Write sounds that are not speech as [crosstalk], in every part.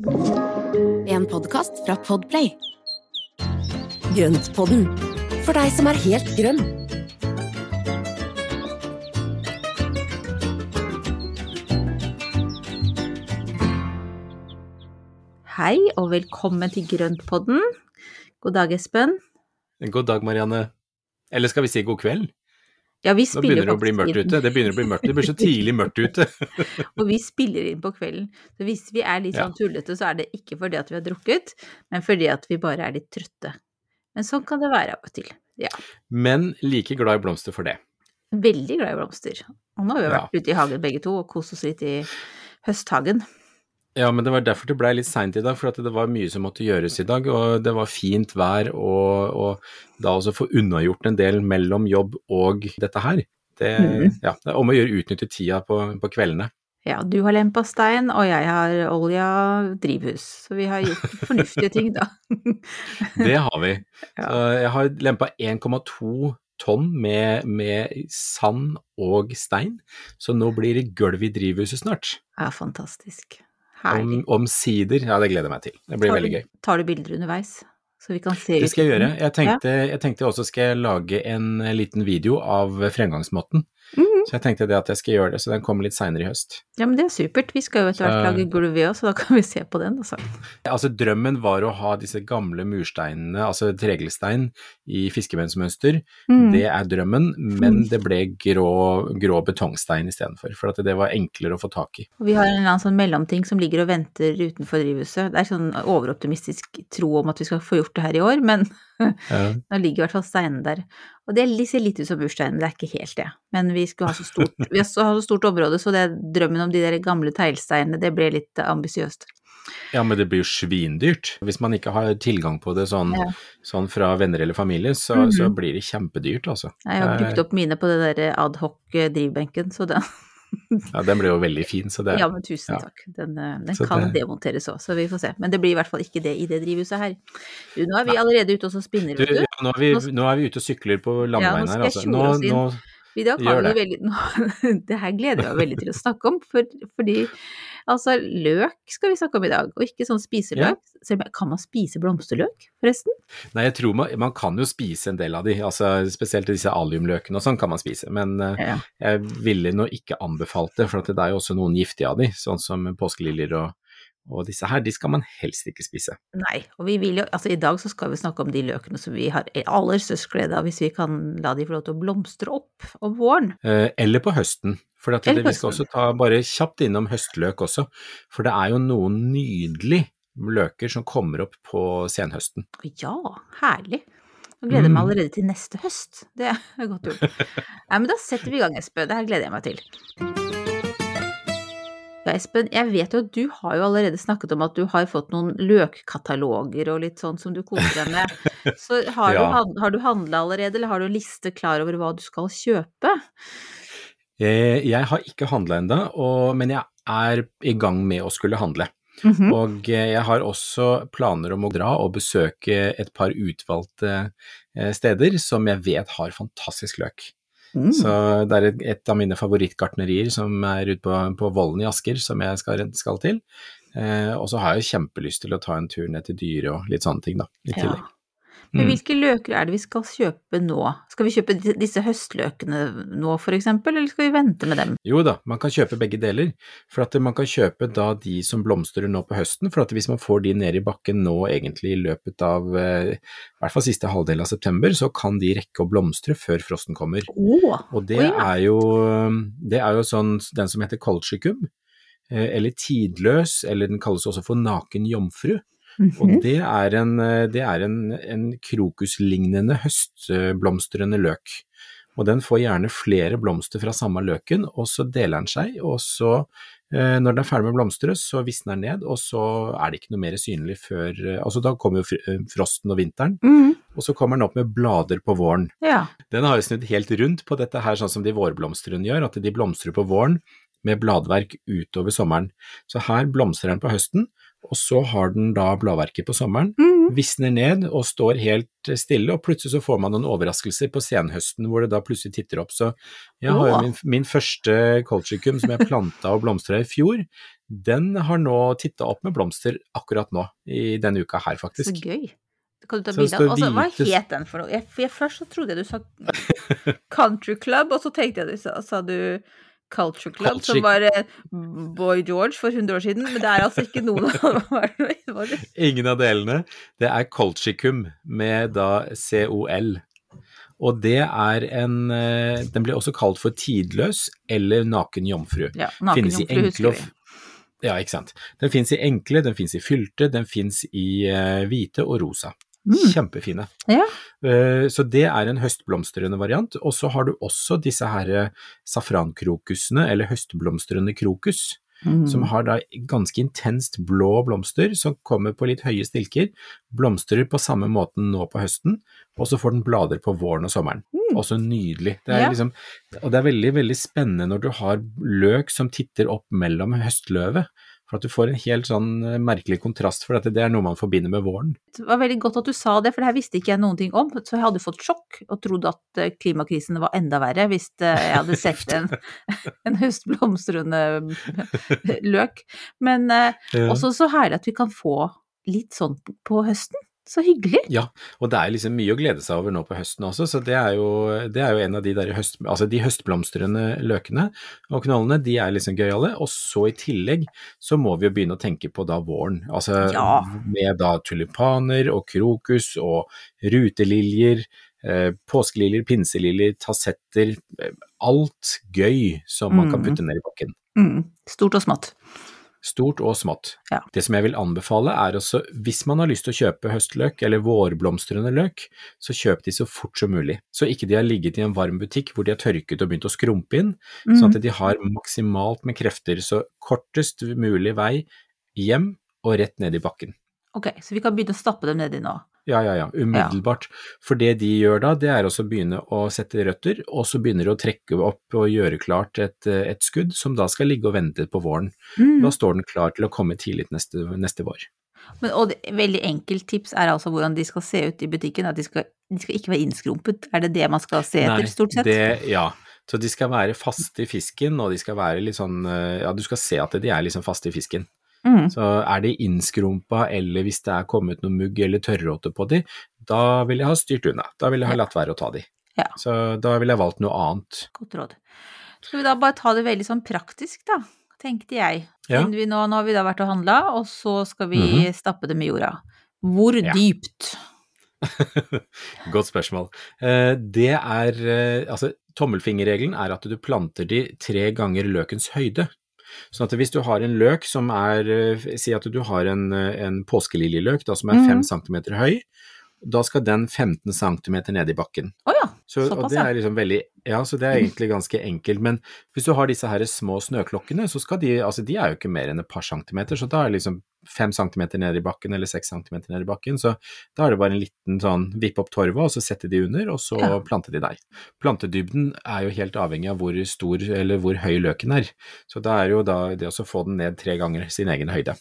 En podkast fra Podplay. Grøntpodden, for deg som er helt grønn. Hei og velkommen til Grøntpodden. God dag, Espen. God dag, Marianne. Eller skal vi si god kveld? Ja, vi Nå begynner det å bli mørkt inn. ute. Det begynner å bli mørkt. Det blir så tidlig mørkt ute. [laughs] Og vi spiller inn på kvelden. Så hvis vi er litt sånn tullete, så er det ikke fordi at vi har drukket, men fordi at vi bare er litt trøtte. Men sånn kan det være av og til. Ja. Men like glad i blomster for det. Veldig glad i blomster. Og nå har vi vært Ja. ute i hagen begge to og kost oss litt i høsthagen. Ja, men det var derfor det blei litt seint i dag, for det var mye som måtte gjøres i dag. Og det var fint vær, og, og da også få unnagjort en del mellom jobb og dette her. Det, mm. ja, det er om å gjøre utnytte tida på, på kveldene. Ja, du har lempa stein, og jeg har olja drivhus. Så vi har gjort fornuftige ting, da. [laughs] Det har vi. Så jeg har lempa 1,2 tonn med, med sand og stein, så nå blir det gulv i drivhuset snart. Ja, fantastisk. Om, Herlig. Omsider. Ja, det gleder jeg meg til. Det blir Tar veldig du- gjeg. Tar du bilder underveis, så vi kan se Det skal jeg gjøre. Jeg tenkte, jeg tenkte også skal jeg lage en liten video av fremgangsmåten. Mhm. Så jeg tenkte det at jeg skal gjøre det, så den kommer litt seinere i høst. Ja, men det er supert. Vi skal jo etter hvert Så- lage gulv vi òg, så da kan vi se på den, altså. Altså Drømmen var å ha disse gamle mursteinene, altså tregelstein, i fiskebensmønster. Mm. Det er drømmen, men det ble grå, grå betongstein istedenfor. For at det var enklere å få tak i. Vi har en eller annen sånn mellomting som ligger og venter utenfor drivhuset. Det er sånn overoptimistisk tro om at vi skal få gjort det her i år, men Ja. [laughs] nå ligger i hvert fall steinene der. Og det ser litt ut som bursteinen, men det er ikke helt det. Men vi skulle ha så stort, [laughs] vi har så, stort område, så det drømmen om de der gamle teglsteinene, det ble litt ambisiøst. Ja, men det blir jo svindyrt. Hvis man ikke har tilgang på det sånn, Ja. sånn fra venner eller familie, så, Mhm. så blir det kjempedyrt, altså. Jeg har brukt opp mine på den der adhoc drivbenken, så den [laughs] [laughs] Ja, den ble jo veldig fin, så det Ja, men tusen ja. takk. Den, eh, den kan det- demonteres òg, så vi får se. Men det blir i hvert fall ikke det i det drivhuset her. Du, nå er vi allerede ute og så spinner, vet du. ja, nå, er vi, Nå- er vi ute og sykler på Ja, landeveien skal her, altså. Nå, nå, I dag har gjør vi veldig [laughs] nå, Det her gleder jeg meg veldig til å snakke om, for, fordi altså løk skal vi snakke om i dag, og ikke sånn spiseløk. Ja. Kan man spise blomsterløk, forresten? nei, jeg tror man, man kan jo spise en del av de, altså spesielt disse aliumløkene og sånn kan man spise, men eh, Ja. jeg ville nå ikke anbefalt det, for at det er jo også noen giftige av de, sånn som påskeliljer og, og disse her, de skal man helst ikke spise. Nei, og vi vil jo Altså i dag så skal vi snakke om de løkene som vi har aller størst glede av, hvis vi kan la de få lov til å blomstre opp om våren. Eh, eller på høsten, for det, vi skal også ta bare kjapt innom høstløk også, for det er jo noen nydelige løker som kommer opp på senhøsten. Ja, herlig. Nå gleder jeg meg Mm. allerede til neste høst. Det er godt gjort. Nei, men da setter vi i gang, Espen. Det her gleder jeg meg til. Ja, Espen, jeg vet jo at du har jo allerede snakket om at du har fått noen løkkataloger og litt sånn som du koser deg med. [laughs] Så har, du, Ja. du, har du handla allerede, eller har du en liste klar over hva du skal kjøpe? Eh, Jeg har ikke handla ennå, men jeg er i gang med å skulle handle. Mhm. Og eh, jeg har også planer om å dra og besøke et par utvalgte eh, steder som jeg vet har fantastisk løk. Mm. Så det er et, et av mine favorittgartnerier som er ute på, på Vollen i Asker som jeg skal, skal til. Eh, og så har jeg kjempelyst til å ta en tur ned til Dyre og litt sånne ting, da, i Ja. Men Mm. hvilke løker er det vi skal kjøpe nå? Skal vi kjøpe disse høstløkene nå, for eksempel, eller skal vi vente med dem? Jo da, man kan kjøpe begge deler. For at man kan kjøpe da de som blomstrer nå på høsten, for at hvis man får de ned i bakken nå egentlig i løpet av eh, i hvert fall siste halvdel av september, så kan de rekke å blomstre før frosten kommer. Oh, Og det oh ja. er jo, det er jo sånn den som heter colchicum, eh, eller tidløs, eller den kalles også for naken jomfru. Og Mhm. det er en, eh, det er en, en krokuslignende høstblomstrende løk. Og den får gjerne flere blomster fra samme løken, og så deler den seg, og så, eh, når den er ferdig med å blomstre, så visner den ned, og så er det ikke noe mer synlig før eh, Altså da kommer jo frosten og vinteren, mm. og så kommer den opp med blader på våren. Ja. Den har jo snudd helt rundt på dette her, sånn som de vårblomstrene gjør, at de blomstrer på våren med bladverk utover sommeren. Så her blomstrer den på høsten, og så har den da bladverket på sommeren, mm. visner ned og står helt stille, og plutselig så får man noen overraskelser på senhøsten hvor det da plutselig titter opp. Så jeg har jo min, min første colchicum som jeg planta og blomstra i fjor, den har nå titta opp med blomster akkurat nå, i denne uka her, faktisk. Så gøy. Kan du ta bilde av Hva het den for noe? Jeg, jeg først så trodde jeg du sa [laughs] Country Club, og så tenkte jeg du sa, sa du Club, Culture- som var eh, Boy George for 100 år siden, men det er altså ikke noen av dem. [laughs] Ingen av delene. Det er colchicum med da COL. Og det er en eh, Den blir også kalt for tidløs eller naken jomfru. Ja, Finnes i husker enkle. Ja, ikke sant. Den fins i enkle, den fins i fylte, den fins i eh, hvite og rosa. Mm. Kjempefine. Ja. Eh, Så det er en høstblomstrende variant. Og så har du også disse her eh, safrankrokusene, eller høstblomstrende krokus, Mm. som har da ganske intenst blå blomster som kommer på litt høye stilker. Blomstrer på samme måten nå på høsten, og så får den blader på våren og sommeren. Også nydelig. Det er Ja. liksom, og det er veldig, veldig spennende når du har løk som titter opp mellom høstløvet. For at du får en helt sånn eh, merkelig kontrast, for dette, det er noe man forbinder med våren. Det var veldig godt at du sa det, for det her visste ikke jeg noen ting om. Så jeg hadde fått sjokk og trodd at eh, klimakrisen var enda verre hvis eh, jeg hadde [laughs] sett en, en høstblomstrende løk. Men også så herlig at vi kan få litt sånn på høsten. Så hyggelig. Ja, og det er liksom mye å glede seg over nå på høsten også, så det er jo, det er jo en av de der høst, altså de høstblomstrende løkene og knollene, de er liksom gøyale, og så i tillegg så må vi jo begynne å tenke på da våren, altså Ja. med da tulipaner og krokus og ruteliljer, eh, påskeliljer, pinseliljer, tassetter, eh, alt gøy som man kan Mm. putte ned i bakken. Mm. Stort og smått. Stort og smått. Ja. Det som jeg vil anbefale er også, hvis man har lyst til å kjøpe høstløk eller vårblomstrende løk, så kjøp de så fort som mulig. Så ikke de har ligget i en varm butikk hvor de har tørket og begynt å skrumpe inn, sånn Mm. at de har maksimalt med krefter, så kortest mulig vei hjem og rett ned i bakken. Ok, så vi kan begynne å stappe dem nedi nå. Ja, ja, ja, umiddelbart. For det de gjør da, det er også å begynne å sette røtter, og så begynner de å trekke opp og gjøre klart et, et skudd som da skal ligge og vente på våren. Mm. Da står den klar til å komme tidlig neste, neste vår. Men, og det, veldig enkelt tips er altså hvordan de skal se ut i butikken. At de skal, de skal ikke være innskrumpet. Er det det man skal se etter, stort sett? Det, ja. Så de skal være faste i fisken, og de skal være litt sånn eh, Ja, du skal se at de er liksom faste i fisken. Mm. Så er de innskrumpa, eller hvis det er kommet noe mugg eller tørråte på de, da vil jeg ha styrt unna. Da vil jeg ha latt være å ta de. Ja. Så da ville jeg valgt noe annet. Godt råd. Skal vi da bare ta det veldig sånn praktisk, da, tenkte jeg. Ja. Vi nå, nå har vi da vært og handla, og så skal vi Mhm. stappe dem i jorda. Hvor Ja. dypt? [laughs] Godt spørsmål. Eh, Det er eh, Altså, tommelfingerregelen er at du planter de tre ganger løkens høyde. Sånn at hvis du har en løk som er eh, Si at du har en, eh, en påskeliljeløk da, som er Mhm. fem centimeter høy. Da skal den 15 centimeter ned i bakken. Oh, ja, Så, og såpass, det ja. er liksom veldig, ja, så det er [laughs] egentlig ganske enkelt. Men hvis du har disse her små snøklokkene, så skal de, altså de er jo ikke mer enn et par centimeter, så da er det liksom fem centimeter ned i bakken eller seks centimeter ned i bakken, så da er det bare en liten sånn vipp opp torva, og så sette de under, og så Ja. plante de der. Plantedybden er jo helt avhengig av hvor stor eller hvor høy løken er, så da er jo da det å få den ned tre ganger sin egen høyde.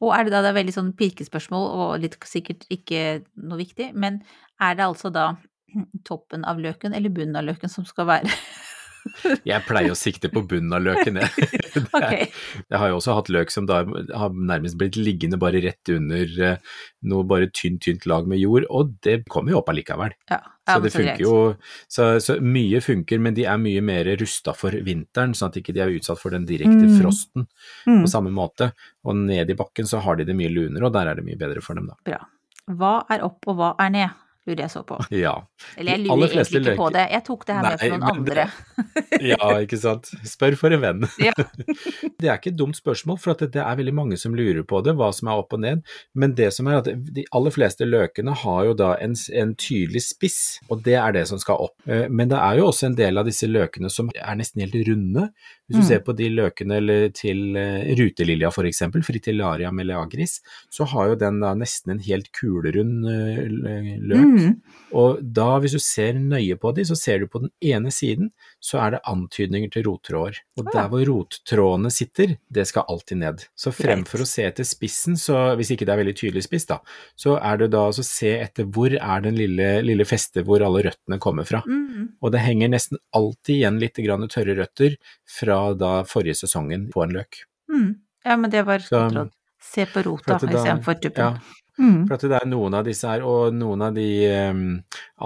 Og er det da det er veldig sånn pirkespørsmål, og litt sikkert ikke noe viktig, men er det altså da toppen av løken eller bunnen av løken som skal være [laughs] Jeg pleier å sikte på bunnen av løken, jeg. [laughs] Er- Jeg har jo også hatt løk som da har nærmest blitt liggende bare rett under eh, noe bare tynt, tynt lag med jord, og det kommer jo opp allikevel. Ja, ja, så det funker jo, så, så mye funker, men de er mye mer rusta for vinteren, sånn at ikke de er utsatt for den direkte Mm. frosten Mm, på samme måte. Og ned i bakken så har de det mye lunere, og der er det mye bedre for dem da. bra. Hva er opp og hva er ned, lurer jeg så på. [laughs] Ja, Eller jeg lurer egentlig ikke på det, jeg tok det her med for noen det- andre. [laughs] ja ikke sant. Spør for en venn. Ja. [laughs] Det er ikke et dumt spørsmål, for at det det er veldig mange som lurer på det, hva som er opp og ned. Men det som er at de aller fleste løkene har jo da en, en tydelig spiss, og det er det som skal opp. Eh, Men det er jo også en del av disse løkene som er nesten helt runde. Hvis du Mm. ser på de løkene eller til eh, rutelilja for eksempel, fritillaria meleagris, så har jo den da nesten en helt kulerund eh, løk. Mm, Og da, hvis du ser nøye på de, så ser du på den ene siden, så er det antydninger til rottråder. Og der hvor rottrådene sitter, det skal alltid ned. Så fremfor å se etter spissen, så hvis ikke det er veldig tydelig spiss, da, så er det da å se etter hvor er den lille, lille festet hvor alle røttene kommer fra. mm, Og det henger nesten alltid igjen litt grann tørre røtter fra da forrige sesongen på en løk. mm. Ja, men det var et godt råd. Se på rota istedenfor tuppen. Ja, Mm. for at det er noen av disse her, og noen av de um,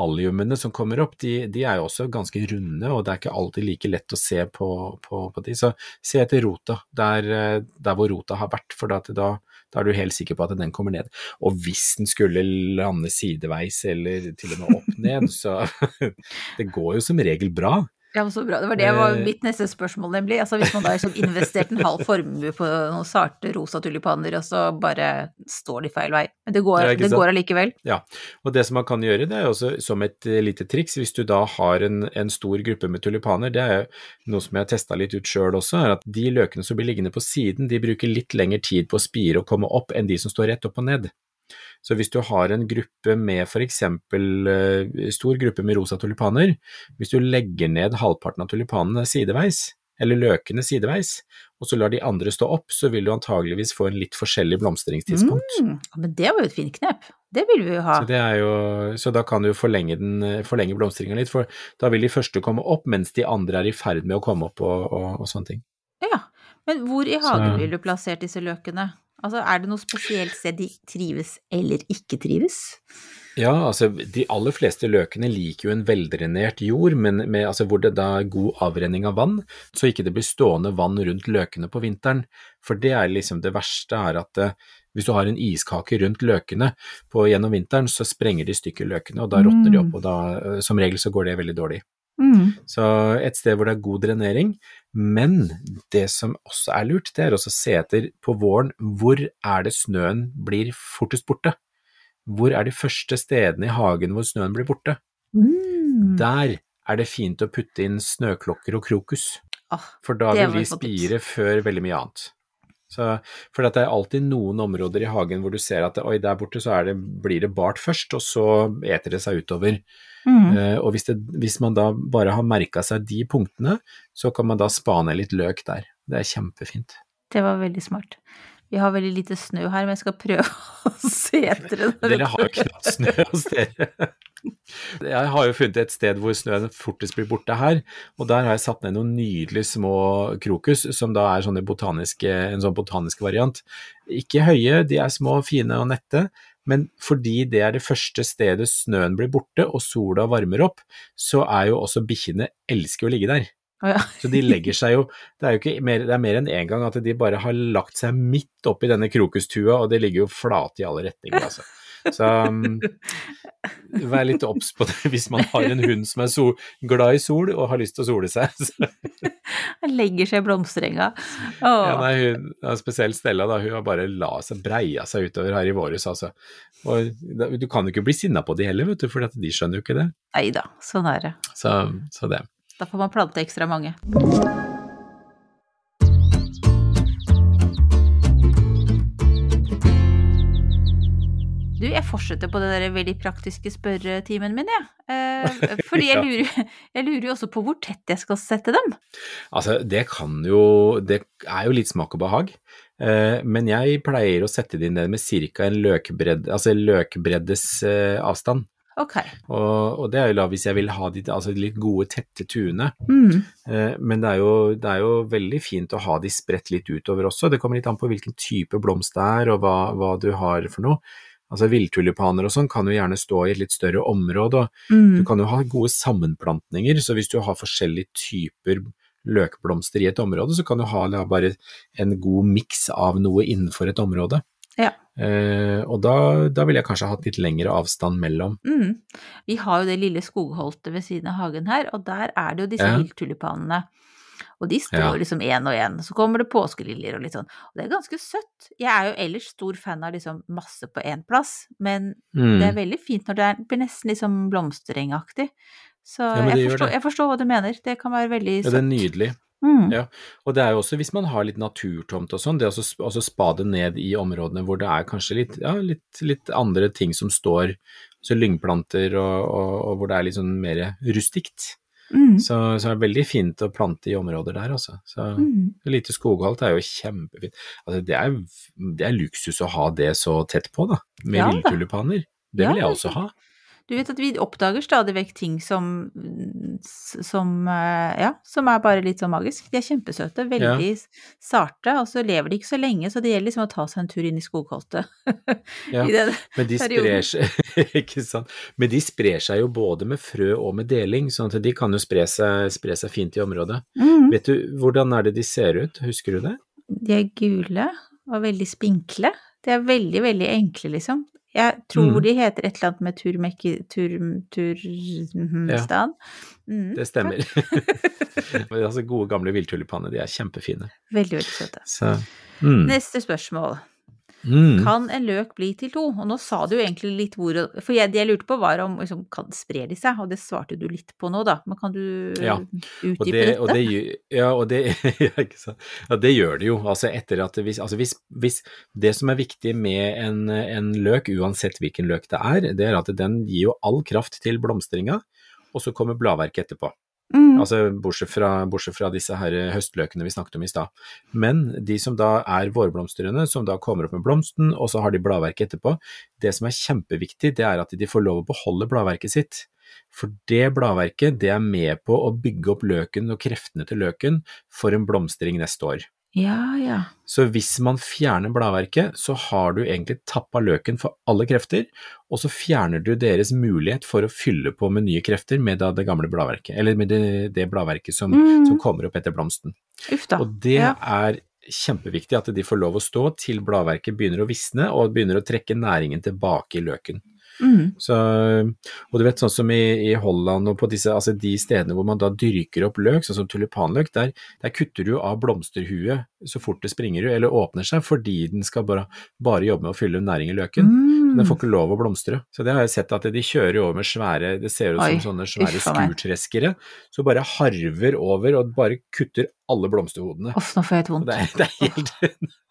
alliumene som kommer opp, de, de er jo også ganske runde, og det er ikke alltid like lett å se på, på, på de. Så se etter rota, der, der hvor rota har vært, for da, da er du helt sikker på at den kommer ned. Og hvis den skulle lande sideveis eller til og med opp ned, så [laughs] det går jo som regel bra. Ja, så bra. Det var det var Eh. mitt neste spørsmål, nemlig. Altså, hvis man da har sånn investert en halv formue på noen sarte rosa tulipaner, og så bare står de feil vei. Men det går, det, det går allikevel. Ja, og det som man kan gjøre, det er også som et eh, lite triks, hvis du da har en, en stor gruppe med tulipaner, det er noe som jeg har testa litt ut sjøl også, er at de løkene som blir liggende på siden, de bruker litt lengre tid på å spire og komme opp enn de som står rett opp og ned. Så hvis du har en gruppe med for eksempel eh, stor gruppe med rosa tulipaner, hvis du legger ned halvparten av tulipanene sideveis, eller løkene sideveis, og så lar de andre stå opp, så vil du antageligvis få en litt forskjellig blomstringstidspunkt. Mm, men det var jo et fint knep. Det vil vi jo ha. Så, det er jo, så da kan du forlenge, den, forlenge blomstringa litt, for da vil de første komme opp mens de andre er i ferd med å komme opp og, og, og sånne ting. Ja. Men hvor i hagen Så- vil du plassert disse løkene? Altså, er det noe spesielt sted de trives eller ikke trives? Ja, altså de aller fleste løkene liker jo en veldrenert jord, men med, altså, hvor det da er god avrenning av vann, så ikke det blir stående vann rundt løkene på vinteren. For det er liksom det verste er at eh, hvis du har en iskake rundt løkene på, gjennom vinteren, så sprenger de i stykker løkene, og da råtner de opp, og da eh, som regel så går det veldig dårlig. Mm. Så et sted hvor det er god drenering, men det som også er lurt, det er også å se etter på våren hvor er det snøen blir fortest borte. Hvor er de første stedene i hagen hvor snøen blir borte? Mm. Der er det fint å putte inn snøklokker og krokus, Oh, for da vil de spire før veldig mye annet. Så, for det er alltid noen områder i hagen hvor du ser at oi, der borte så er det, blir det bart først, og så eter det seg utover. mm. Uh, og hvis, det, hvis man da bare har merka seg de punktene, så kan man da spane litt løk der. Det er kjempefint. Det var veldig smart. Vi har veldig lite snø her, men jeg skal prøve [laughs] å se etter det. Dere har jo knapt snø hos dere. Jeg har jo funnet et sted hvor snøen fortest blir borte her, og der har jeg satt ned noen nydelige små krokus, som da er sånne botaniske, en sånn botanisk variant. Ikke høye, de er små, fine og nette, men fordi det er det første stedet snøen blir borte og sola varmer opp, så er jo også bikkjene elsker å ligge der. Ja. Så de legger seg jo Det er jo ikke mer, det er mer enn én gang at de bare har lagt seg midt oppi denne krokustua, og det ligger jo flate i alle retninger, altså. Så um, vær litt obs på det hvis man har en hund som er sol, glad i sol og har lyst til å sole seg. Han legger seg i blomsterenga. ja, nei, hun, spesielt Stella, da, hun har bare la seg breia seg utover her i våres, altså. Og da- du kan jo ikke bli sinna på de heller, vet du, for de skjønner jo ikke det. Nei da, sånn er det. Så, så det. Da får man plante ekstra mange. Du, jeg fortsetter på den der veldig praktiske spørretimen min, jeg. Eh, [laughs] fordi jeg lurer, jeg lurer jo også på hvor tett jeg skal sette dem. Altså, det kan jo Det er jo litt smak og behag. Eh, men jeg pleier å sette dem ned med ca. en løkbredd, altså løkbreddes eh, avstand. Ok. Og, og det er jo da hvis jeg vil ha de altså litt gode, tette tuene. Mm. Eh, men det er, jo, det er jo veldig fint å ha de spredt litt utover også. Det kommer litt an på hvilken type blomst det er, og hva, hva du har for noe. Altså Villtulipaner og sånn kan jo gjerne stå i et litt større område, og Mm. du kan jo ha gode sammenplantninger. Så hvis du har forskjellige typer løkblomster i et område, så kan du ha bare en god miks av noe innenfor et område. Ja. Eh, og da, da ville jeg kanskje hatt litt lengre avstand mellom. Mm. Vi har jo det lille skogholtet ved siden av hagen her, og der er det jo disse Ja. vilttulipanene. Og de står Ja. liksom én og én. Så kommer det påskeliljer og litt sånn. Og det er ganske søtt. Jeg er jo ellers stor fan av liksom masse på én plass, men Mm. det er veldig fint når det er, blir nesten liksom blomsterengaktig. Så Ja, jeg, forstår, jeg forstår hva du mener. Det kan være veldig Ja, søtt. det er nydelig. Mm. Ja. Og det er jo også hvis man har litt naturtomt og sånn, det også sp- spade ned i områdene hvor det er kanskje litt, ja, litt, litt andre ting som står, så lyngplanter og, og, og hvor det er litt sånn mer rustikt. Mm. Så, så er det veldig fint å plante i områder der, altså. Så Mm. lite skogholt er jo kjempefint. Altså, det, er, det er luksus å ha det så tett på, da, med Ja villtulipaner. Det vil jeg også ha. Du vet at vi oppdager stadig vekk ting som, som eh, Ja, som er bare litt sånn magisk. De er kjempesøte, veldig sarte, og så lever de ikke så lenge, så det gjelder liksom å ta seg en tur inn i skogholtet. Ja, [laughs] I den Men de perioden. seg [laughs] Ikke sant. Men de sprer seg jo både med frø og med deling, sånn at de kan jo spre seg, spre seg fint i området. Mm. Vet du hvordan er det de ser ut, husker du det? De er gule og veldig spinkle. De er veldig, veldig enkle, liksom. Jeg tror Mm. de heter et eller annet med turmekki... Tur... Turmstan. Mm, Det stemmer. [laughs] Men altså, gode gamle villtulipaner, de er kjempefine. Veldig, veldig søte. Så mm. Neste spørsmål. Mm. Kan en løk bli til to? Og nå sa du jo egentlig litt hvor For jeg, det jeg lurte på var om liksom, kan, sprer de seg, og det svarte du litt på nå, da. Men kan du Ja, utdype Og det, dette? og det, ja, og det. [laughs] Ja, det gjør det jo. Altså etter at hvis, altså hvis, hvis Det som er viktig med en, en løk, uansett hvilken løk det er, det er at den gir jo all kraft til blomstringa, og så kommer bladverket etterpå. Mm. Altså bortsett fra, bortsett fra disse her høstløkene vi snakket om i stad. Men de som da er vårblomstrende, som da kommer opp med blomsten, og så har de bladverket etterpå, det som er kjempeviktig, det er at de får lov å beholde bladverket sitt. For det bladverket, det er med på å bygge opp løken og kreftene til løken for en blomstring neste år. Ja, ja. Så hvis man fjerner bladverket, så har du egentlig tappa løken for alle krefter, og så fjerner du deres mulighet for å fylle på med nye krefter med det gamle bladverket, eller med det, det bladverket som, Mm. som kommer opp etter blomsten. Uff da. Og det Ja. er kjempeviktig at de får lov å stå til bladverket begynner å visne og begynner å trekke næringen tilbake i løken. Mm. Så, og du vet sånn som i, i Holland og på disse, altså de stedene hvor man da dyrker opp løk, sånn som tulipanløk, der, der kutter du av blomsterhuet så fort det springer eller åpner seg, fordi den skal bare, bare jobbe med å fylle næring i løken. Mm. Den får ikke lov å blomstre. Så det har jeg sett at de kjører over med svære, det ser ut Oi, som sånne svære skurtreskere, så bare harver over og bare kutter alle blomsterhodene. Uff, nå får jeg vondt. det det er helt [laughs] [laughs]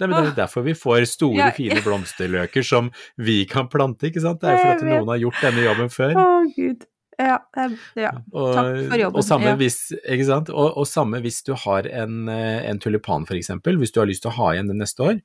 Nei, men Det er derfor vi får store, fine blomsterløker som vi kan plante, ikke sant. Det er fordi noen har gjort denne jobben før. Å, gud. Ja, er, ja. Takk for jobben, Og samme, ja. hvis? Og, og samme hvis du har en, eh, en tulipan eksempel, hvis du har lyst til å ha igjen den neste år,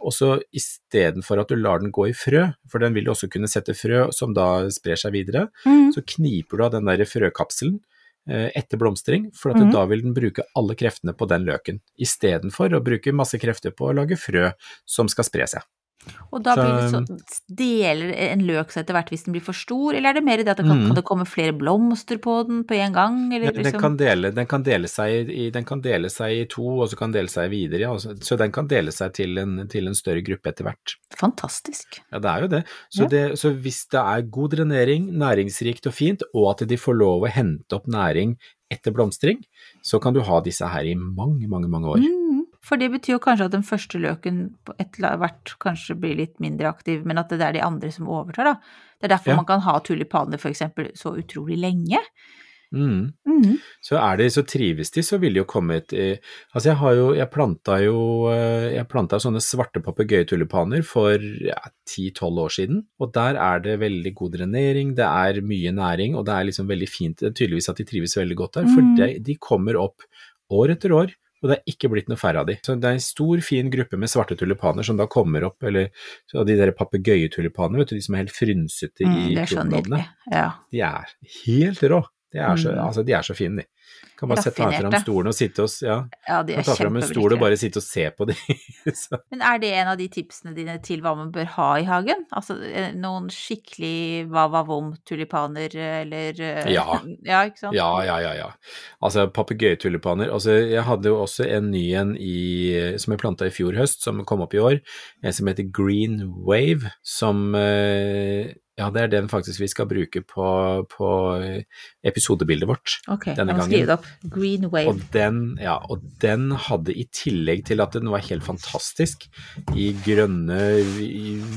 og så istedenfor at du lar den gå i frø, for den vil jo også kunne sette frø som da sprer seg videre, Mm. så kniper du av den der frøkapselen eh, etter blomstring, for at Mhm. da vil den bruke alle kreftene på den løken, istedenfor å bruke masse krefter på å lage frø som skal spre seg. Og da Så- blir det sånn, deler en løk seg etter hvert hvis den blir for stor, eller er det mer det at det kan, Mm. kan det komme flere blomster på den på en gang, eller den, liksom kan dele, den, kan dele seg i, den kan dele seg i to, og så kan dele seg videre, ja, så, så den kan dele seg til en, til en større gruppe etter hvert. Fantastisk. Ja, det er jo det. Så, Ja. det. så hvis det er god drenering, næringsrikt og fint, og at de får lov å hente opp næring etter blomstring, så kan du ha disse her i mange, mange, mange år. Mm. For det betyr jo kanskje at den første løken på et eller hvert kanskje blir litt mindre aktiv, men at det er de andre som overtar, da. Det er derfor Ja. man kan ha tulipaner eksempel så utrolig lenge. Mm. Mm. Så er de, så trives de, så vil de jo komme et eh, Altså, jeg har jo, jeg planta jo eh, Jeg planta sånne svarte papegøyetulipaner for ja, 10-12 år siden, og der er det veldig god drenering, det er mye næring, og det er liksom veldig fint, det er tydeligvis at de trives veldig godt der, for Mm. de, de kommer opp år etter år. Og det er ikke blitt noe færre av de. Så det er en stor, fin gruppe med svarte tulipaner som da kommer opp, eller så de der papegøyetulipanene, vet du, de som er helt frynsete Mm, i er så kronbladene. Ja. De er helt rå. De er så, Mm. altså, de er så fine, de. Kan bare sette ta fram stolen og sitte og ja, ja, de er ta fram en stol og bare sitte og se på de. [laughs] Men er det en av de tipsene dine til hva man bør ha i hagen? Altså eh, noen skikkelig va-va-vom-tulipaner eller eh, Ja. [laughs] ja, ikke sant? ja, ja, ja, ja. Altså papegøyetulipaner. Altså, jeg hadde jo også en ny en i, som jeg planta i fjor høst, som kom opp i år. En som heter Green Wave, som eh, Ja, det er den faktisk vi skal bruke på, på eh, episodebildet vårt. Ok, jeg denne gangen. skrive det opp. Green Wave. Og den, ja, og den hadde i tillegg til at den var helt fantastisk, i grønne,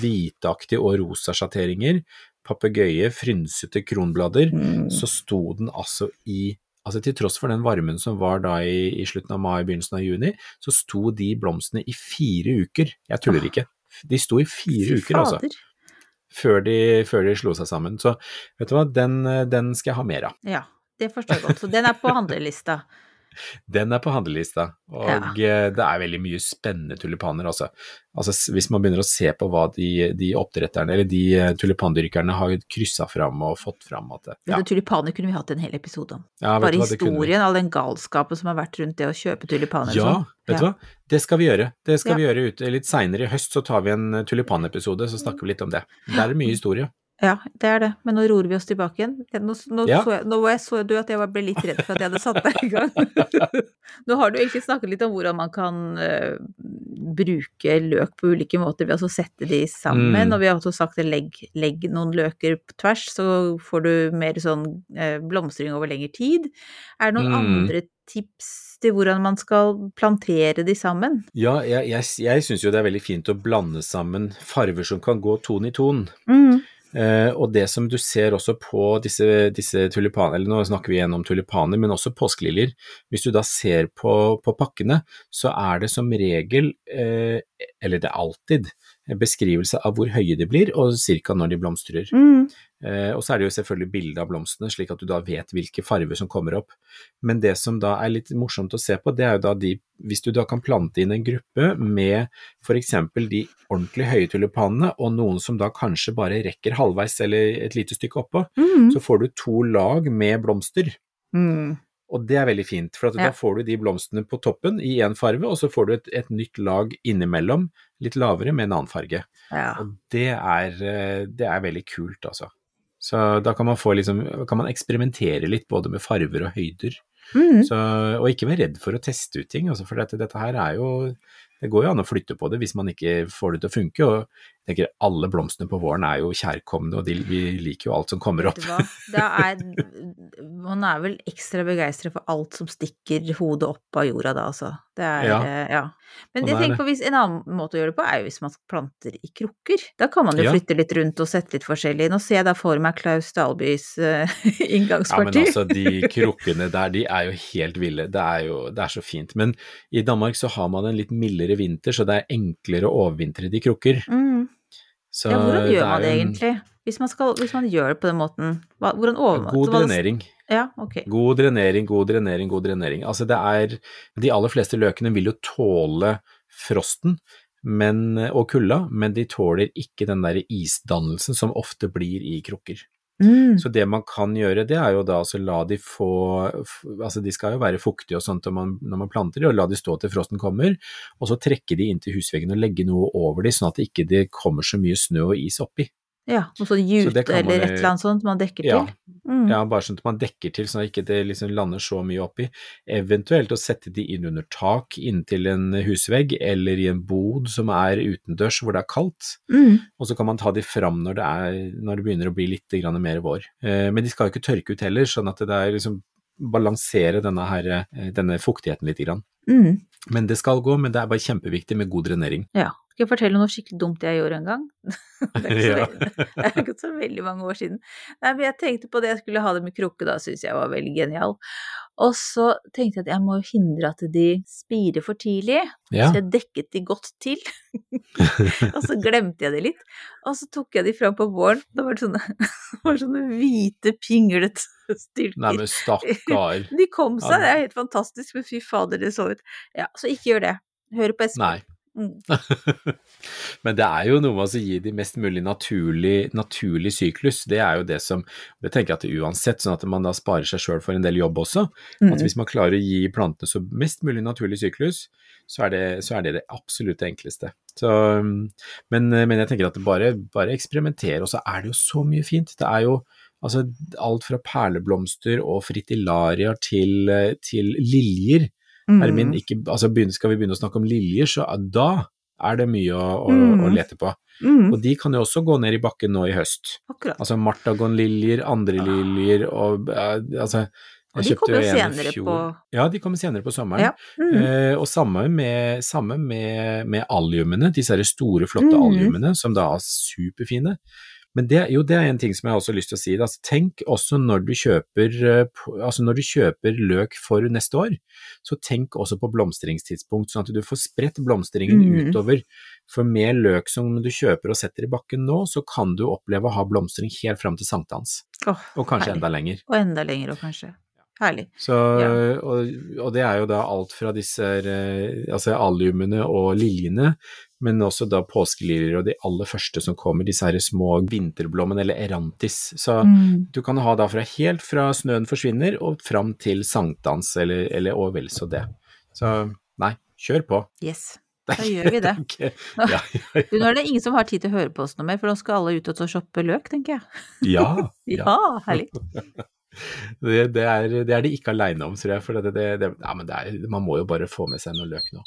hvitaktige og rosa sjatteringer, papegøye, frynsete kronblader, Mm. så sto den altså i Altså Til tross for den varmen som var da i, i slutten av mai, begynnelsen av juni, så sto de blomstene i fire uker. Jeg tuller ikke. De sto i fire Fy uker, altså, fader. Før de, før de slo seg sammen. Så vet du hva, den, den skal jeg ha mer av. Ja, det forstår jeg godt. Så den er på [laughs] handlelista. Den er på handlelista, og ja. det er veldig mye spennende tulipaner, altså. altså hvis man begynner å se på hva de, de oppdretterne, eller de eh, tulipandyrkerne har kryssa fram og fått fram at det, ja, ja. tulipaner kunne vi hatt en hel episode om. ja, Bare historien, all den galskapen som har vært rundt det å kjøpe tulipaner Ja, og sånn. vet du hva, det skal vi gjøre. Det skal vi gjøre ute litt seinere i høst, så tar vi en eh, tulipanepisode, så snakker vi litt om det. Der er det mye historie. Ja, det er det, men nå roer vi oss tilbake igjen. Nå, nå, Ja. så, jeg, nå så du at jeg ble litt redd for at jeg hadde satt deg i gang. [laughs] nå har du egentlig snakket litt om hvordan man kan uh, bruke løk på ulike måter ved å sette de sammen, Mm. og vi har også sagt legg, legg noen løker på tvers, så får du mer sånn uh, blomstring over lengre tid. Er det noen Mm. andre tips til hvordan man skal plantere de sammen? Ja, jeg, jeg, jeg syns jo det er veldig fint å blande sammen farver som kan gå ton i ton. Mm. Eh, og det som du ser også på disse, disse tulipanene, eller nå snakker vi igjen om tulipaner, men også påskeliljer. Hvis du da ser på, på pakkene, så er det som regel, eh, eller det er alltid, beskrivelse av hvor høye de blir, og ca. når de blomstrer. Mm. Eh, og så er det jo selvfølgelig bilde av blomstene, slik at du da vet hvilke farger som kommer opp. Men det som da er litt morsomt å se på, det er jo da de, hvis du da kan plante inn en gruppe med f.eks. de ordentlig høye tulipanene, og noen som da kanskje bare rekker halvveis eller et lite stykke oppå, Mm. så får du to lag med blomster. Mm. Og det er veldig fint, for at Ja. da får du de blomstene på toppen i én farge, og så får du et, et nytt lag innimellom, litt lavere med en annen farge. Ja. Og det er, eh, det er veldig kult, altså. Så da kan man, få liksom, kan man eksperimentere litt både med farver og høyder. Mm. Så, og ikke være redd for å teste ut ting, altså, for dette, dette her er jo Det går jo an å flytte på det hvis man ikke får det til å funke. og tenker Alle blomstene på våren er jo kjærkomne, og de, vi liker jo alt som kommer opp. det er, [laughs] man er vel ekstra begeistret for alt som stikker hodet opp av jorda da, altså. Det er, Ja. eh, ja. Men jeg er tenker på hvis, en annen måte å gjøre det på er jo hvis man planter i krukker. Da kan man jo Ja. flytte litt rundt og sette litt forskjellig. Nå ser jeg da for meg Klaus Dalbys inngangsparti. [laughs] Ja, men altså, de [laughs] krukkene der, de er jo helt ville. Det er jo det er så fint. Men i Danmark så har man en litt mildere vinter, så det er enklere å overvintre de krukker. Mm. Så Ja, hvordan gjør man det egentlig? en? Hvis man, skal, hvis man gjør det på den måten, hva, hvordan overmåte God drenering. Ja, okay. God drenering, god drenering, god drenering. Altså det er De aller fleste løkene vil jo tåle frosten men, og kulda, men de tåler ikke den der isdannelsen som ofte blir i krukker. Mm. Så det man kan gjøre, det er jo da altså la de få Altså de skal jo være fuktige og sånt når man, når man planter de, og la de stå til frosten kommer, og så trekke de inntil husveggen og legge noe over de, sånn at det ikke kommer så mye snø og is oppi. Ja, noe sånn jute så eller et eller annet sånt man dekker Ja. til. Mm. Ja, bare sånn at man dekker til, sånn at ikke det liksom lander så mye oppi. Eventuelt å sette de inn under tak inntil en husvegg, eller i en bod som er utendørs hvor det er kaldt. Mm. Og så kan man ta de fram når det, er, når det begynner å bli litt grann mer vår. Eh, men de skal jo ikke tørke ut heller, sånn at det er liksom balansere denne, her, eh, denne fuktigheten litt. Grann. Mm. Men det skal gå, men det er bare kjempeviktig med god drenering. Ja. Skal jeg fortelle noe skikkelig dumt jeg gjorde en gang? [laughs] Det er Ja. veldig, [laughs] det er ikke så veldig mange år siden. Nei, men jeg tenkte på det, jeg skulle ha det med krukke, da syntes jeg var veldig genial. Og så tenkte jeg at jeg må hindre at de spirer for tidlig, Ja. så jeg dekket de godt til. [laughs] og så glemte jeg det litt, og så tok jeg de fram på våren, da var det sånne, det var sånne hvite, pinglete styrker. Nei, men stakkar. De kom seg, det er helt fantastisk, men fy fader, det så ut. Ja, så ikke gjør det. Hør på Espen. Mm. [laughs] Men det er jo noe med å gi de mest mulig naturlig, naturlig syklus. Det er jo det som Det tenker jeg at det uansett, sånn at man da sparer seg sjøl for en del jobb også. Mm. At hvis man klarer å gi plantene så mest mulig naturlig syklus, så er det så er det, det absolutt enkleste. Så, men, men jeg tenker at bare, bare eksperimenter, og så er det jo så mye fint. Det er jo altså alt fra perleblomster og fritillaria til, til liljer. Mm. ikke, altså begynner, skal vi begynne å snakke om liljer, så da er det mye å, å, Mm. å lete på. Mm. Og de kan jo også gå ned i bakken nå i høst. Akkurat. Altså martagonliljer, andre liljer og eh, altså de kommer jo senere på Ja, de kommer senere på sommeren. Ja. Mm. Eh, og samme med, samme med, med alliumene, disse store, flotte Mm. alliumene, som da er superfine. Men det, jo, det er en ting som jeg også har lyst til å si. Altså, tenk også når du kjøper eh, altså når du kjøper løk for neste år, så tenk også på blomstringstidspunkt, sånn at du får spredt blomstringen Mm. utover. For med løk som du kjøper og setter i bakken nå, så kan du oppleve å ha blomstring helt fram til sankthans, Oh, og kanskje herlig. enda lenger. Og enda lenger òg, kanskje. Herlig. Så, og, og, det er jo da alt fra disse eh, altså alliumene og liljene, men også da påskeliljer og de aller første som kommer, disse her små vinterblommene, eller erantis. Så mm. du kan ha da fra helt fra snøen forsvinner og fram til sankthans, eller, eller og vel så det. Så nei, kjør på. Yes. [laughs] Da gjør vi det. [laughs] Nå, ja, ja, ja. nå er det ingen som har tid til å høre på oss noe mer, for nå skal alle ut og shoppe løk, tenker jeg. Ja. [laughs] ja, herlig. Det, det, er, det er de ikke aleine om, tror jeg. For det, det, det ja, men er, man må jo bare få med seg noe løk nå.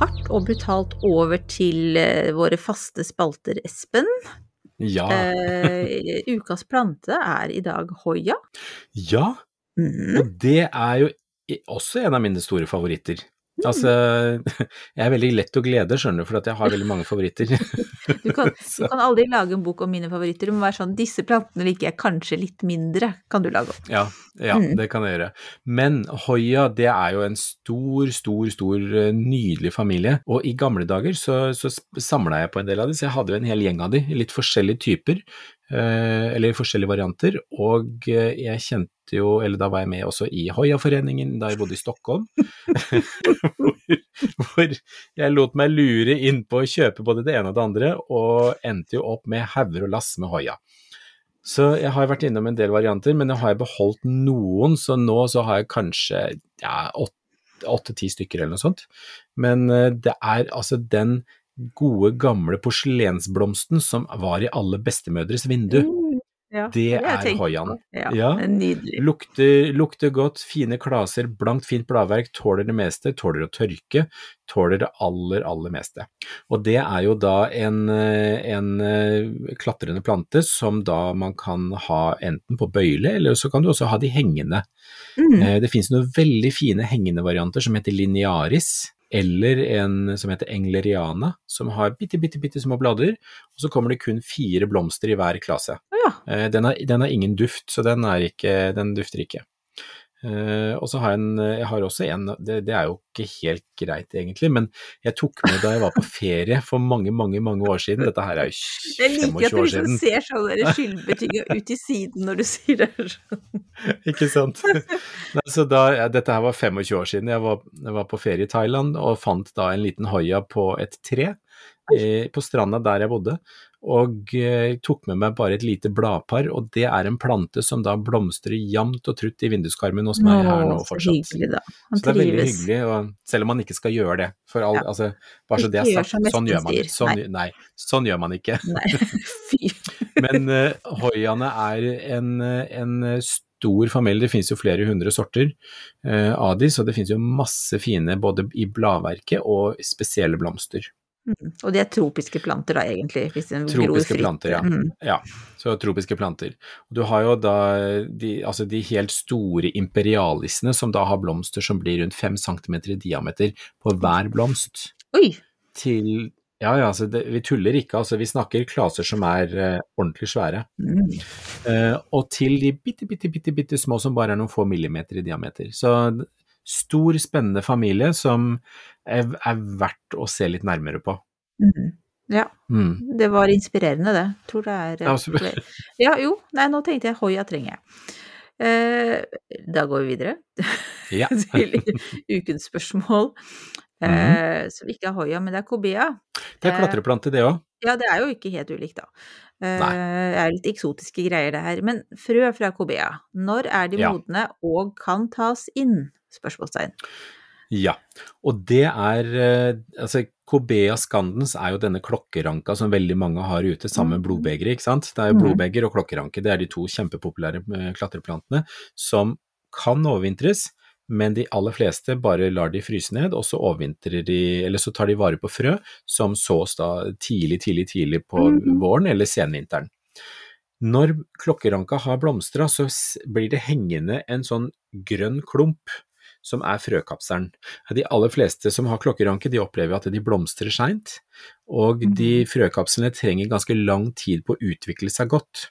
Hardt og brutalt over til eh, våre faste spalter, Espen. Ja. uh, ukas plante er i dag hoia. Ja, mm. og det er jo også en av mine store favoritter. Altså, [laughs] jeg er veldig lett å glede, skjønner du, for jeg har veldig mange favoritter. [laughs] Du kan, du kan, aldri lage en bok om mine favoritter, det må være sånn disse plantene liker jeg kanskje litt mindre, kan du lage opp. Ja, ja mm. det kan jeg gjøre. Men Hoia, det er jo en stor, stor, stor eh, nydelig familie, og i gamle dager så, så samla jeg på en del av dem, så jeg hadde jo en hel gjeng av dem, litt forskjellige typer. Eh, eller forskjellige varianter, og eh, jeg kjente jo, eller da var jeg med også i Hoiaforeningen da jeg bodde i Stockholm, [laughs] hvor, jeg lot meg lure inn på å kjøpe både det ene og det andre, og endte jo opp med hauger og lass med Hoia. Så jeg har vært innom en del varianter, men jeg har beholdt noen, så nå så har jeg kanskje ja, åtte-ti stykker eller noe sånt. Men eh, det er altså den gode, gamle porselensblomsten som var i alle bestemødres vindu. Mm, ja, det, er hoiaen. Ja, ja. Nydelig. Lukter, lukter, godt, fine klaser, blankt, fint bladverk, tåler det meste, tåler å tørke, tåler det aller, aller meste. Og det er jo da en, en eh, klatrende plante som da man kan ha enten på bøyle, eller så kan du også ha de hengende. Mm. Eh, det finnes noen veldig fine hengende varianter som heter linearis eller en som heter engleriana, som har bitte, bitte, bitte små blader, og så kommer det kun fire blomster i hver klase. Ja. Eh, den, har, den, har, ingen duft, så den, ikke, den dufter ikke. Uh, og så har jeg, en, jeg har også en, det, det, er jo ikke helt greit egentlig, men jeg tok med da jeg var på ferie for mange, mange mange år siden. Dette her er jo 25 år siden. Jeg liker at du liksom ser sånne skyldbetynga ut i siden når du sier det. [laughs] ikke sant. Nei, så da, ja, dette her var 25 år siden. Jeg var, jeg var, på ferie i Thailand og fant da en liten hoia på et tre eh, på stranda der jeg bodde og eh, tok med meg bare et lite bladpar, og det er en plante som da blomstrer jevnt og trutt i vinduskarmen hos meg her nå fortsatt. Så hyggelig, så det er veldig hyggelig, og selv om man ikke skal gjøre det. For all, ja. altså, bare så det er sagt, sånn gjør man ikke. Sånn, nei. sånn gjør man ikke. [laughs] Men uh, hoiaene er en, en stor familie, det finnes jo flere hundre sorter uh, av de, så det finnes jo masse fine både i bladverket og spesielle blomster. Mm. Og de er tropiske planter da, egentlig? Hvis de tropiske planter, ja. Mm. ja. Så tropiske planter. Du har jo da de, altså de helt store imperialisene som da har blomster som blir rundt fem centimeter i diameter på hver blomst. Oi! Til ja, ja, altså det, vi tuller ikke, altså vi snakker klaser som er uh, ordentlig svære. Mm. Uh, og til de bitte, bitte, bitte, bitte små som bare er noen få millimeter i diameter. Så stor, spennende familie som er, er verdt å se litt nærmere på. Mm. Ja, mm. det var inspirerende det. Tror det er ja, ja, jo, nei, nå tenkte jeg Hoia trenger jeg. Eh, da går vi videre ja. [laughs] til ukens spørsmål. Mm. Eh, som ikke er Hoia, men det er Kobea. Det er klatreplante, det òg. Ja, det er jo ikke helt ulikt, da. Eh, det er litt eksotiske greier, det her. Men frø fra Kobea, når er de modne og kan tas inn? Spørsmålstegn. Ja, og det er eh, altså Cobea scandens er jo denne klokkeranka som veldig mange har ute, sammen med mm. blodbegeret, ikke sant. Det er jo mm. blodbeger og klokkeranke, det er de to kjempepopulære eh, klatreplantene som kan overvintres, men de aller fleste bare lar de fryse ned, og så overvintrer de, eller så tar de vare på frø som sås da tidlig, tidlig, tidlig på mm. våren eller senvinteren. Når klokkeranka har blomstra, så blir det hengende en sånn grønn klump som er frøkapselen. De aller fleste som har klokkeranke, de opplever at de blomstrer seint, og de mhm. frøkapslene trenger ganske lang tid på å utvikle seg godt.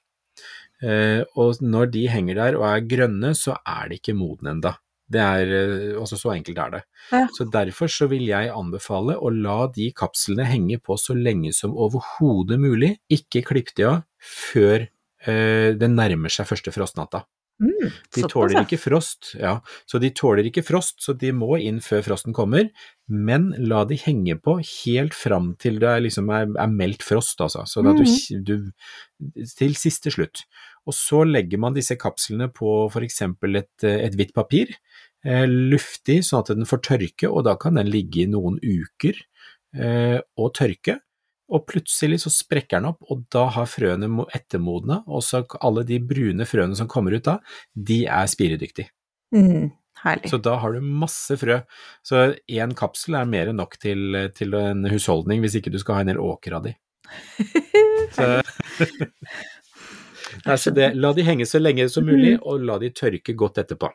Eh, og når de henger der og er grønne, så er de ikke modne enda. Det er, eh, også så enkelt er det. Ja. Så derfor så vil jeg anbefale å la de kapslene henge på så lenge som overhodet mulig. Ikke klipp de av før eh, det nærmer seg første frostnatta. Mm, De tåler ikke frost, ja. Så de tåler ikke frost, så de må inn før frosten kommer. Men la de henge på helt fram til det liksom er, er meldt frost, altså. Så at du, du Til siste slutt. Og så legger man disse kapslene på f.eks. et, et hvitt papir, eh, luftig sånn at den får tørke, og da kan den ligge i noen uker eh, og tørke. Og plutselig så sprekker den opp, og da har frøene ettermodne, og så alle de brune frøene som kommer ut da, de er spiredyktige. Mm, herlig. Så da har du masse frø. Så én kapsel er mer enn nok til, til en husholdning, hvis ikke du skal ha en hel åker av de. [laughs] Så, altså det, la de henge så lenge som mulig, og la de tørke godt etterpå.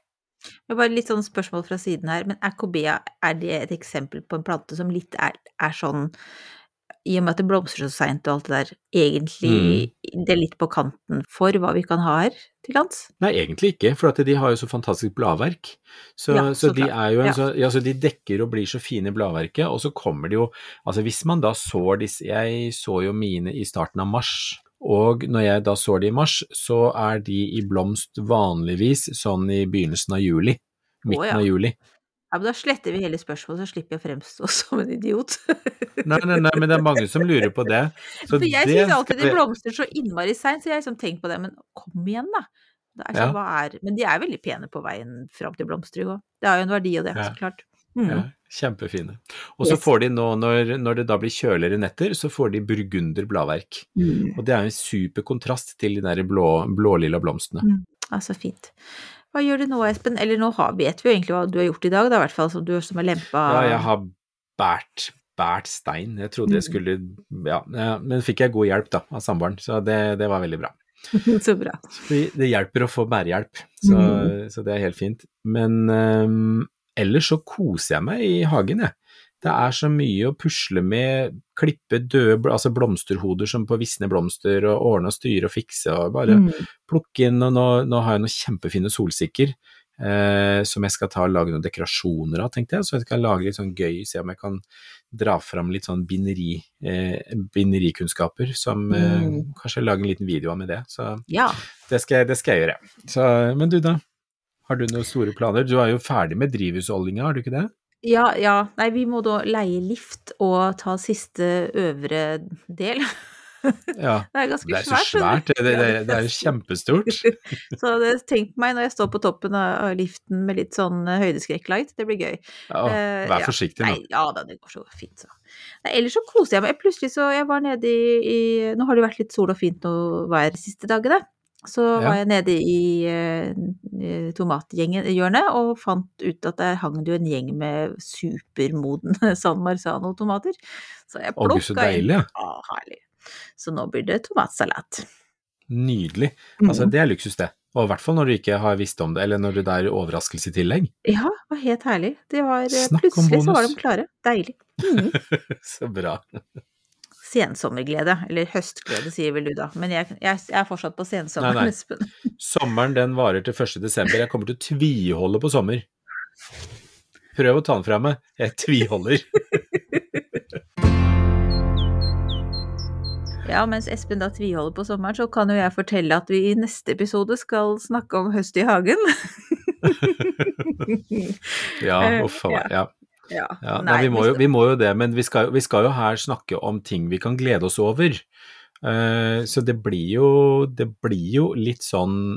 Det var litt sånn spørsmål fra siden her, men er det et eksempel på en plante som litt er, er sånn i og med at det blomstrer så seint og alt det der, egentlig det er litt på kanten for hva vi kan ha her til lands? Nei, egentlig ikke, for at de har jo så fantastisk bladverk. Så, Ja, så, så de er jo en Ja. så, ja, så de dekker og blir så fine i bladverket, og så kommer de jo Altså hvis man da sår disse Jeg så jo mine i starten av mars, og når jeg da sår de i mars, så er de i blomst vanligvis sånn i begynnelsen av juli. Midten ja. av juli. Ja, men da sletter vi hele spørsmålet, så slipper jeg å fremstå [laughs] som en idiot. Nei, nei, nei, men det er mange som lurer på det. [laughs] Så For jeg syns alltid det blomstrer så innmari seint, så jeg har liksom tenkt på det, men kom igjen, da. Det Ja. sånn, hva er Men de er veldig pene på veien fram til blomstring òg. Det har jo en verdi av det, Ja. så klart. Mm. Ja, kjempefine. Og så Yes. får de nå, når, når det da blir kjøligere netter, så får de burgunder bladverk. Mm. Og det er en super kontrast til de der blå, blålilla blomstene. Ja, så fint. Hva gjør du nå, Espen? Eller nå har, vet vi jo egentlig hva du har gjort i dag, da, i hvert fall, som du som har lempa Ja, jeg har bært, bært stein. Jeg trodde jeg Mm. skulle ja, men fikk jeg god hjelp da, av samboeren, så det, det var veldig bra. [laughs] Så bra. Det hjelper å få bærehjelp, så, Mm. så det er helt fint. Men um, ellers så koser jeg meg i hagen, jeg. Det er så mye å pusle med, klippe døde altså blomsterhoder som på visne blomster, og ordne og styre og fikse, og bare Mm. plukke inn, og nå, nå har jeg noen kjempefine solsikker. Eh, som jeg skal ta og lage noen dekorasjoner av, tenkte jeg. Så jeg skal lage litt sånn gøy, se om jeg kan dra fram litt sånn binderi, eh, binderikunnskaper, som eh, Mm. kanskje lage en liten video av med det. Så Ja. det skal, det skal jeg gjøre. Så, men du da, har du noen store planer? Du er jo ferdig med drivhusoldinga, har du ikke det? Ja, ja. Nei, vi må da leie lift og ta siste øvre del. [laughs] Ja. Det er ganske svært. Det er så svært. det, det, det, det er jo [laughs] kjempestort. [laughs] Så det, tenk meg når jeg står på toppen av liften med litt sånn høydeskrekk-light, det blir gøy. Ja, Eh, vær uh, forsiktig nå. Nei, ja da, det går så fint, så. Nei, ellers så koser jeg meg. Plutselig så Jeg var nede i, i Nå har det jo vært litt sol og fint vær de siste dagene. Så Ja. var jeg nede i, eh, i og fant ut at der hang det jo en gjeng med supermodne [laughs] San Marzano-tomater. Så jeg så plukka inn deilig. ja. Å, herlig. Så nå blir det tomatsalat. Nydelig. Mm. Altså, det er luksus, det. Og i hvert fall når du ikke har visst om det, eller når det er overraskelse i tillegg. Ja, det var helt herlig. Det var, eh, Snakk plutselig så var de klare. Deilig. Mm. [laughs] Så bra. Sensommerglede, eller høstglede sier vel du da, men jeg, jeg, jeg er fortsatt på sensommeren. Espen. [laughs] Sommeren den varer til 1. desember. Jeg kommer til å tviholde på sommer. Prøv å ta den fra meg. Jeg tviholder. [laughs] Ja, mens Espen da tviholder på sommeren, så kan jo jeg fortelle at vi i neste episode skal snakke om høst i hagen. [laughs] Ja, uff a meg. Ja. Ja, Ja, nei, vi, må jo, vi må jo det, men vi skal, vi skal jo her snakke om ting vi kan glede oss over. Uh, så det blir jo, det blir jo litt sånn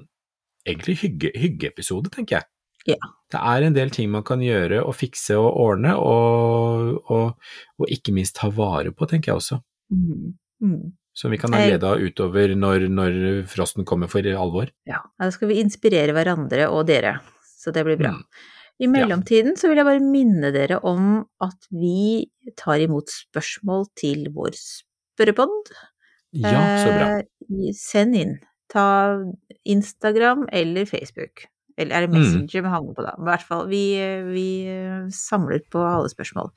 egentlig hygge, hyggeepisode, tenker jeg. Ja. Det er en del ting man kan gjøre og fikse og ordne, og, og, og ikke minst ta vare på, tenker jeg også. Mm. Mm. Som vi kan ha glede av utover når, når frosten kommer for alvor. Ja, da skal vi inspirere hverandre og dere, så det blir bra. Mm. I mellomtiden så vil jeg bare minne dere om at vi tar imot spørsmål til vår spørrepod. Ja, så bra. Eh, send inn. Ta Instagram eller Facebook. Eller er det Mm. Messenger vi havner på da? I hvert fall, vi, vi samler på alle spørsmål.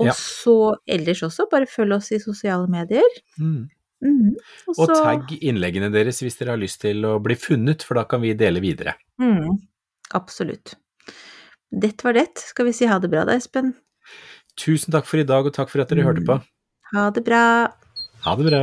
Og Ja. så ellers også, bare følg oss i sosiale medier. Mm. Mm, Og Og så- tagg innleggene deres hvis dere har lyst til å bli funnet, for da kan vi dele videre. Mm, absolutt. Det var det. Skal vi si ha det bra da, Espen? Tusen takk for i dag, og takk for at dere hørte på. Ha det bra. Ha det bra.